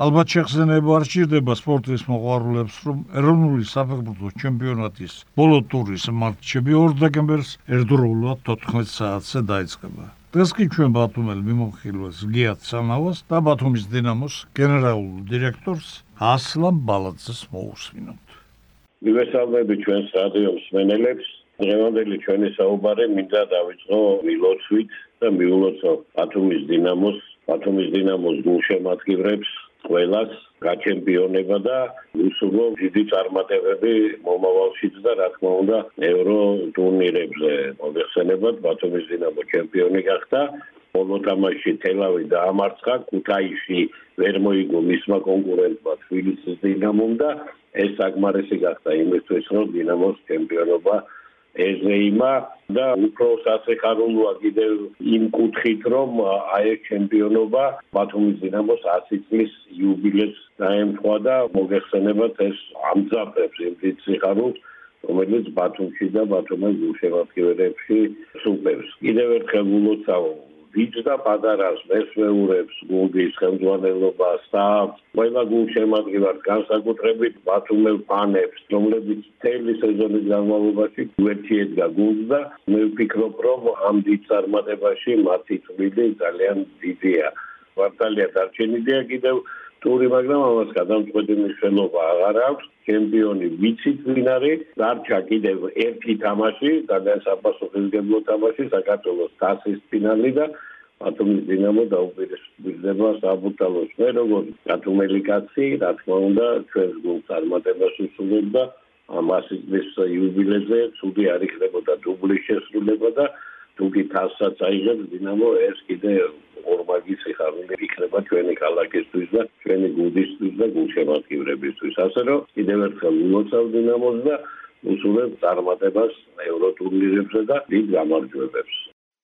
ალბათ შეხსენება არ ჭირდება სპორტის მოყვარულებს, რომ ეროვნული საფეხბურთო ჩემპიონატის ბოლო ტურის მატჩები 2 დეკემბერს ერთდროულად 14 საათზე დაიწყება. დღეს კი ჩვენ ბათუმელ მიმოხილვას გიათ სანავას და ბათუმის დინამოს გენერალურ დირექტორს ასლან ბალაძეს მოусმინოთ. მივესალმები ჩვენს რადიო მსმენელებს. დღევანდელი ჩვენი საუბარი მინდა დავიწყო მილოცვით და მიულოცო ბათუმის დინამოს, ბათუმის დინამოს გულშემატკივრებს ყველას გაჩემპიონება და უსულო დიდი წარმატებები მომავალშიც და რა თქმა უნდა ევრო ტურნირებზე მოგეხსენებათ ბათუმის დინამო ჩემპიონი გახდა. ბოლო თამაში თელავი დაამარცხა ქუთაისში ვერ მოიგო მისმა კონკურენტმა თბილისის დინამომ და ეს საკმარისი გახდა იმისთვის რომ დინამოს ჩემპიონობა ეზეიმა და უფრო სასიხარულოა კიდევ იმ კუთხით რომ აი ჩემპიონობა ბათუმის დინამოს 100 წლის იუბილეს დაემთხვა და მოგეხსენებათ ეს ამძაფრებს იმ დიდ სიხარულს რომელიც ბათუმში და ბათუმის გულშემატკივრებში სუპერს კიდევ ერთხელ გულოცავ ვიჯ და პატარას მესვეურებს გუნდის ხელმძღვანელობას და ყველა გულშემატკივარ განსაკუთრებით ბათუმელ ფანებს რომლებიც თელი სეზონის განმავლობაში უერთიედგა გუნდს და მე ვფიქრობ რომ ამ დიდ წარმატებაში მათი წვლილი ძალიან დიდია. ვარტალია დარჩენილია კიდევ ტური მაგრამ ამას გადამწყვეტი მნიშვნელობა აღარ აქვს. ჩემპიონი ვიცით ვინ არის. დარჩა კიდევ ერთი თამაში ძალიან საფასუხისგებლო თამაში საქართველოს თასის ფინალი და ბათუმის დინამო დაუპირისპირდება საბურთალოს მე როგორ ბათუმელი კაცი რა თქმა უნდა ჩვენს გუნდს წარმატებას უსურვებ და ამასის იუბილეზე ცუდი არ იქნებოდა დუბლის შესრულება და თუ კი თასაც აიღებს დინამო ეს კიდე ორმაგი სიხარული იქნება ჩვენი ქალაქისთვის და ჩვენი გუნდისთვის და გულშემატკივრებისთვის. ასე რომ კიდევ ერთხელ მოცავ დინამოს და უსურვებ წარმატებას ევროტურნირებზე და დიდ გამარჯვებებს.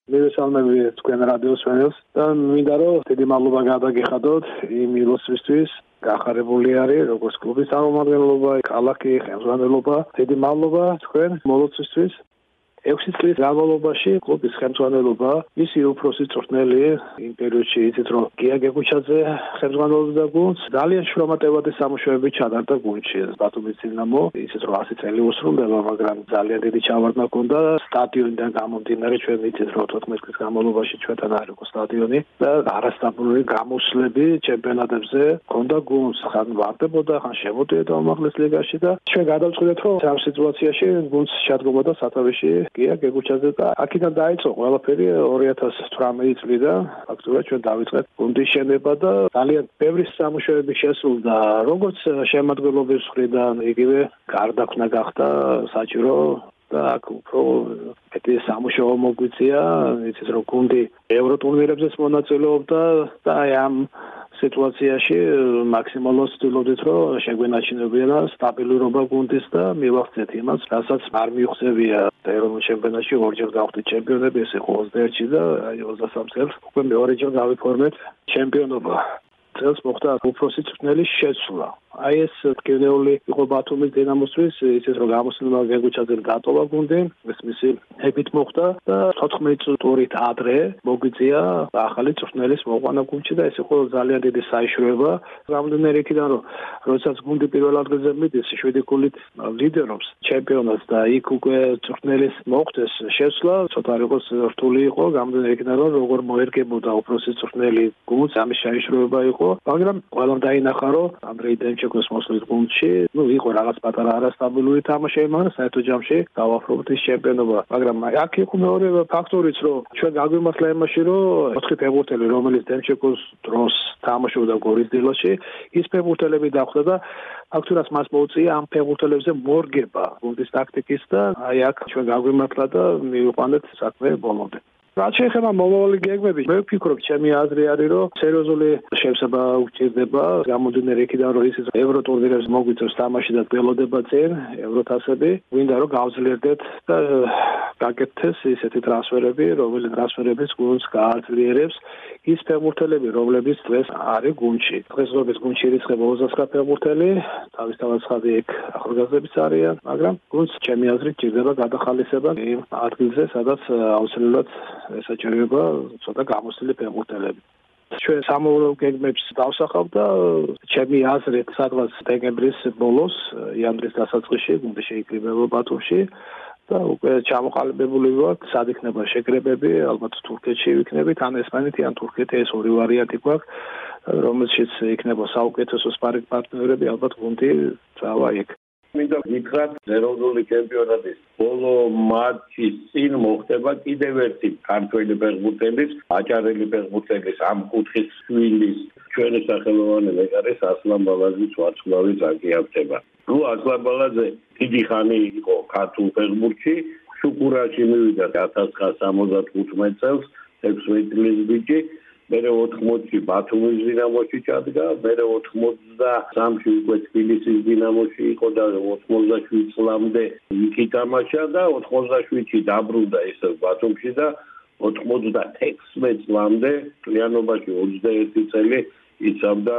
მივესალმები თქვენ რადიოს ვენელს და მინდა რომ დიდი მადლობა გადაგიხადოთ იმ ილოსტრისთვის გახარებული არის როგორც კლუბის წარმომადგენლობა, ქალაქი, ხელმძღვანელობა. დიდი მადლობა თქვენ მოლოცვისთვის. 6 წლის განმავლობაში კლუბის ხელმძღვანელობა ისი უფროსი წვრთნელი იმ პერიოდში იცით რომ გია გეგუჩაძე ხელმძღვანელობდა გუნდს. ძალიან შრომატევადი სამუშაოები ჩადარდა გუნდში. ბათუმის დინამო იცით რომ 100 წელი უსრულდება მაგრამ ძალიან დიდი ჩავარდნა ჰქონდა სტადიონიდან გამომდინარე ჩვენ იცით რომ 14 წლის განმავლობაში ჩვენთან არ იყო სტადიონი და არასტაბილური გამოსვლები ჩემპიონატებზე ჰქონდა გუნდს. ხან ვარდებოდა ხან შემოდიოდა უმაღლეს ლიგაში და ჩვენ გადავწყვიტეთ რომ ამ სიტუაციაში გუნდს შეადგომოდა სათავეში გია გეგუჩაძე და აქედან დაიწყო ყველაფერი 2018 წლიდან ფაქტურად ჩვენ დავიწყეთ გუნდის შენება და ძალიან ბევრი სამუშაოები შესრულდა. როგორც შემოადგენლობის მხრიდან იგივე გარდაქმნა გახდა საჭირო და აქ უფრო მეტი სამუშაო მოგვიწია. იცით რომ გუნდი ევროტურნირებზეც მონაწილეობდა და აი ამ სიტუაციაში მაქსიმალურად ვცდილობდით რომ შეგვენაჩინებინა სტაბილურობა გუნდის და მივახცეთ იმას, რასაც არ მიიღწევია ეროვნულ ჩემპიონატში ორჯერ გავხდით ჩემპიონები, ეს იყო 21-ში და აი 23 წელს უკვე მეორეჯერ გავიფორმეთ ჩემპიონობა. წელს მოხდა უფროსი წვრთნელი შეცვლა. აი ეს გენეული იყო ბათუმის დინამოსთვის, ისეთ რომ გამოსულა გეგუჩაძე დატოვა გუნდი, ეს მისი ჰებით მოხდა და 14 ტურით ადრე მოგვიწია ახალი წვრთნელის მოყვანა გუნდში და ეს იყო ძალიან დიდი საიშროება. რამდენიმე იქიდან რომ როდესაც გუნდი პირველ ადგილზე მიდის, 7 გოლით ლიდერობს ჩემპიონატს და იქ უკვე წვრთნელის მოხდეს შეცვლა, ცოტა იყოს რთული იყო, რამდენიმე იქიდან რომ როგორ მოერგებოდა უფროსი წვრთნელი გუნდს, ამის საიშროება იყო, მაგრამ ყველამ დაინახა რომ ანდრეი დენჩ ჩეკოს მოსვლის გუნდში, ну, იყო რაღაც პატარა არასტაბილური თამაშები, მაგრამ საერთო ჯამში გავაფრობთ ის ჩემპიონობა. მაგრამ აქ იყო მეორე ფაქტორიც, რომ ჩვენ გაგვიმართლა იმაში, რომ 4 ფეხბურთელი, რომელიც დემჩეკოს დროს თამაშობდა გორის დილოში, ის ფეხბურთელები დახვდა და ფაქტურად მას მოუწია ამ ფეხბურთელებზე მორგება გუნდის ტაქტიკის და აი აქ ჩვენ გაგვიმართლა და მივიყვანეთ საქმე ბოლომდე. რაც შეეხება მომავალი გეგმები, მე ვფიქრობ, ჩემი აზრი არის, რომ სერიოზული შევსება უჭირდება გამოდინერ იქიდან, რომ ის ევროტურნირებს მოგვიწევს თამაში და გველოდება წინ ევროთასები, ვინდა რომ გავძლიერდეთ და გაკეთდეს ისეთი ტრანსფერები, რომელი ტრანსფერებიც გუნდს გააძლიერებს ის ფეხბურთელები, რომლებიც დღეს არის გუნდში. დღეს როგორც გუნდში ირიცხება 29 ფეხბურთელი, თავისთავად ხადი ეგ ახალგაზრდებიც არიან, მაგრამ გუნდს ჩემი აზრით ჭირდება გადახალისება იმ ადგილზე, სადაც აუცილებლად ესაჭიროება ცოტა გამოსილი ფეხბურთელები. ჩვენ სამოურო გეგმებს დავსახავ და ჩემი აზრით სადღაც დეკემბრის ბოლოს იანვრის დასაწყისში გუნდი შეიკრიბება ბათუმში და უკვე ჩამოყალიბებული ვართ სად იქნება შეკრებები ალბათ თურქეთში ვიქნებით ან ესპანეთი ან თურქეთი ეს ორი ვარიანტი გვაქვს რომელშიც იქნება საუკეთესო სპარინგ პარტნიორები ალბათ გუნდი წავა იქ მინდა ვიქრათ ეროვნული ჩემპიონატის ბოლო მატჩის წინ მოხდება კიდევ ერთი ქართველი ფეხბურთელის, აჭარელი ფეხბურთელის ამ კუთხის შვილის. ჩვენი სახელოვანი მეკარის ასლან ბალაძის ვარცხლავი ზაგიავდება. ნუ ასლან ბალაძე დიდი ხანი იყო ქართულ ფეხბურთში, შუკურაში მივიდა 1975 წელს 16 წლის ბიჭი მე 80-ში ბათუმის დინამოში ჩადგა, მე 83-ში უკვე თბილისის დინამოში იყო და 87 წლამდე იქ ითამაშა და 87-ში დაბრუნდა ისევ ბათუმში და 96 წლამდე კლიანობაში 21 წელი იცავდა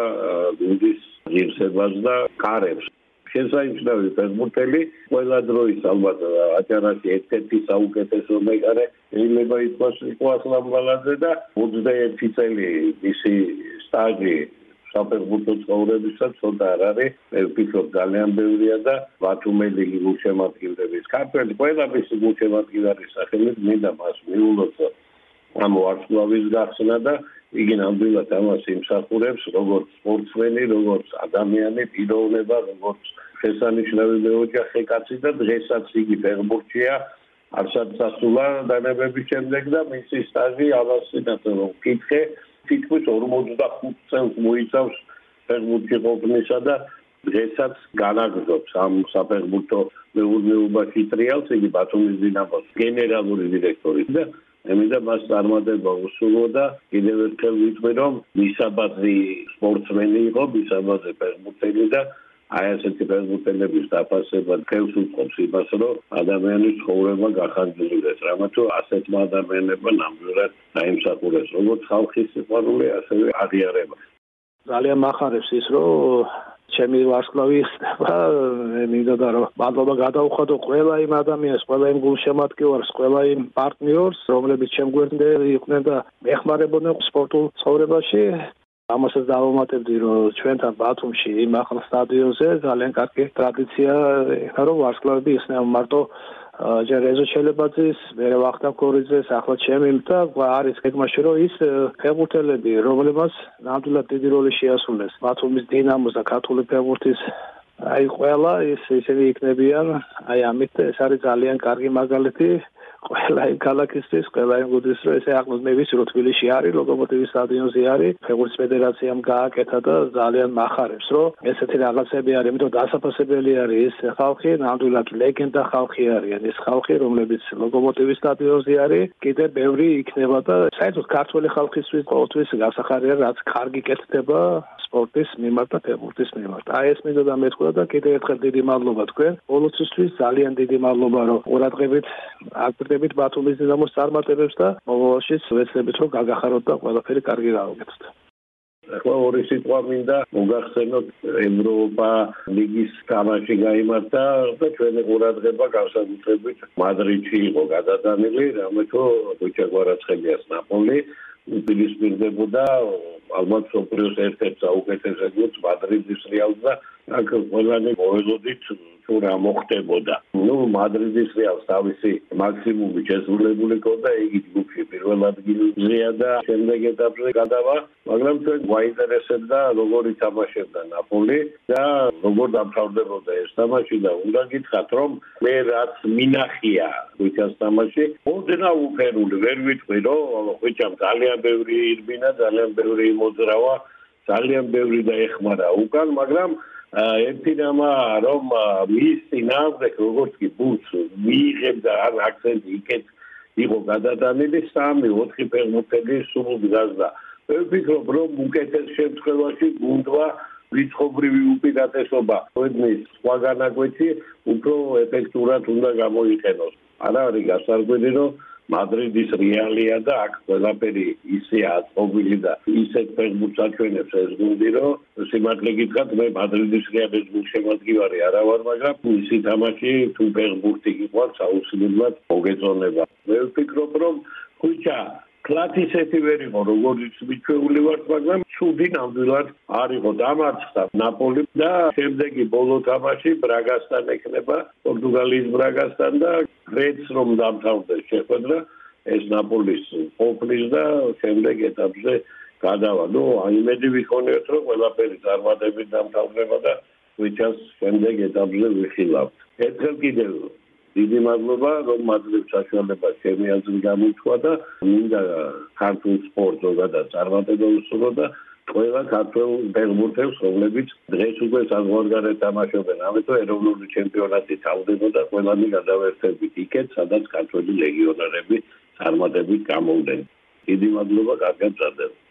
გუნდის ღირსებას და კარებს. შესანიშნავი ფეხბურთელი ყველა დროის ალბათ აჭარაში ერთ-ერთი საუკეთესო მეკარე შეიძლება ითქვას იყო ასლან ბალაძე და 21 წელი მისი სტაჟი საფეხბურთო ცხოვრებისა ცოტა არ არის მე ვფიქრობ ძალიან ბევრია და ბათუმელი გულშემატკივრების ქართველი ყველა მისი გულშემატკივრის სახელით მინდა მას მიულოცო. ამ ვარსკვლავის გახსნა და იგი ნამდვილად ამას იმსახურებს როგორც სპორტსმენი, როგორც ადამიანი, პიროვნება, როგორც შესანიშნავი მეოჯახე კაცი და დღესაც იგი ფეხბურთშია არსად სასულა დანებების შემდეგ და მისი სტაჟი ამასინაც რომ კითხე თითქმის 45 წელს მოიცავს ფეხბურთში ყოფნისა და დღესაც განაგზობს ამ საფეხბურთო მეურნეობაში ტრიალს იგი ბათუმის დინამოს გენერალური დირექტორი და ემიდა მას წარმატება უსულო და კიდევ ერთხელ ვიტყვი რომ მისაბაძი სპორტსმენი იყო მისაბაძი ფეხბურთელი და აი ასეთი ფეხბურთელების დაფასება ხელს უწყობს იმას რომ ადამიანის ცხოვრება გახანძილდეს რამე თუ ასეთმა ადამიანებმა ნამდვილად დაიმსახურეს როგორც ხალხის სიყვარული ასევე აღიარება. ძალიან מחარებს ის რომ ჩემი ვარსკვლავი მე მინდოდა რომ მადლობა გადაუხადო ყველა იმ ადამიანს ყველა იმ გულშემატკივარს ყველა იმ პარტნიორს რომლებიც ჩემ გვერდზე იყვნენ და მეხმარებოდნენ სპორტულ ცხოვრებაში. ამასაც დავამატებდი რომ ჩვენთან ბათუმში იმ ახალ სტადიონზე ძალიან კარგი ტრადიცია რომ ვარსკვლავები ისნევა მარტო ჯერ ეზო ჩელებაძის, მერე ვახტანგ კორიძეს, ახლა ჩემი და არის გეგმაში რომ ის ფეხბურთელები, რომლებმაც ნამდვილად დიდი როლი შეასრულეს ბათუმის დინამოს და ქართული ფეხბურთის აი ყველა ის ისინი იქნებიან, აი ამით ეს არის ძალიან კარგი მაგალითი ყველა იმ ქალაქისთვის, ყველა იმ გუდის რო ესე ახლოს მე ვიცი რომ თბილისში არის ლოკომოტივის სტადიონზე არის, ფეხბურთის ფედერაციამ გააკეთა და ძალიან מחარებს რომ ესეთი რაღაცები არის, იმიტომ დასაფასებელი არის ეს ხალხი, ნამდვილად ლეგენდა ხალხი არიან ეს ხალხი, რომლებიც ლოკომოტივის სტადიონზე არის, კიდე ბევრი იქნება და საერთოდ ქართული ხალხისთვის ყოველთვის გასახარია რაც კარგი კეთდება სპორტის მიმართ და ფეხბურთის მიმართ. აი ეს მინდოდა მეთქვა და კიდევ ერთხელ დიდი მადლობა თქვენ. ბოლოცისთვის ძალიან დიდი მადლობა რომ ყურადღებით აკვირდებით ბათუმის დინამოს წარმატებებს და მომავალშიც ვეცდებით რომ გაგახაროთ და ყველაფერი კარგი გავაკეთოთ. ახლა ორი სიტყვა მინდა მოგახსენოთ ევროპა ლიგის თამაში გამართა და ჩვენი ყურადღება განსაკუთრებით მადრიდში იყო გადატანილი, რამე თუ ბუჩა გვარაცხელიას ნაპოლი უპირისპირდებოდა ალბათ სოფრიოს ერთ-ერთ საუკეთესო გუნდს მადრიდის რეალს და აქ ყველანი მოელოდით თუ რა მოხდებოდა. ნუ მადრიდის რეალს თავისი მაქსიმუმი შესრულებული ქონდა იგი ჯგუფში პირველ ადგილზეა და შემდეგ ეტაპზე გადავა, მაგრამ ჩვენ გვაინტერესებდა როგორ ითამაშებდა ნაპოლი და როგორ დამთავრდებოდა ეს თამაში და უნდა გითხრათ რომ მე რაც მინახია ხუჩას თამაში ოდნა უფერული ვერ ვიტყვი რომ ხუჩამ ძალიან ბევრი ირბინა ძალიან ბევრი მოძრავა ძალიან ბევრი დაეხმარა. უკან მაგრამ ერთი რამა რომ მის წინააღმდეგ როგორც კი ბუც მიიღებდა ან აქცენტი იქეთ იყო გადადანილი 3-4 ფეხბურთელი სულ გაზდა მე ვფიქრობ რომ უკეთეს შემთხვევაში გუნდვა რიცხობრივი უპირატესობა. ოდნის სხვა განაკვეთი უფრო ეფექტურად უნდა გამოიყენოს. არა არის გასარკვევი რომ მადრიდის რეალია და აქ ყველაფერი ისე აწობილი და ისე ფეხბურთს აჩვენებს ეს გუნდი რომ სიმართლე გითხრათ მე მადრიდის რეალის გულშემატკივარი არა ვარ მაგრამ ისი თამაში თუ ფეხბურთი იყო აუცილებლად მოგეწონება. მე ვფიქრობ რომ ხუჩა ფლათ ისეთი ვერ იყო როგორც მიჩვეული ვართ მაგრამ ცუდი ნამდვილად არ იყო. დამარცხდა ნაპოლი და შემდეგი ბოლო თამაში ბრაგასთან ექნება პორტუგალიის ბრაგასთან და რეც რომ დამთავრდა შეხვედრა ეს ნაპოლის ყოფნის და შემდეგ ეტაპზე გადავა. ნუ აიმედი ვიქონიოთ რომ ყველაფერი წარმატებით დამთავრდება და ვიჩას შემდეგ ეტაპზე ვიხილავთ. ერთხელ კიდევ დიდი მადლობა რომ მადლებს საშუალება ჩემი აზრი გამოთქვა და მინდა ქართულ სპორტს ზოგადად წარმატება უსურვო და ყველა ქართულ ფეხბურთელს რომლებიც დღეს უკვე საზღვარგარეთ თამაშობენ. ამიტომ ეროვნული ჩემპიონატი თავდებოდა ყველანი გადავერთებით იქეთ სადაც ქართული ლეგიონერები წარმატებით გამოვდნენ დიდი მადლობა კარგად წადებთ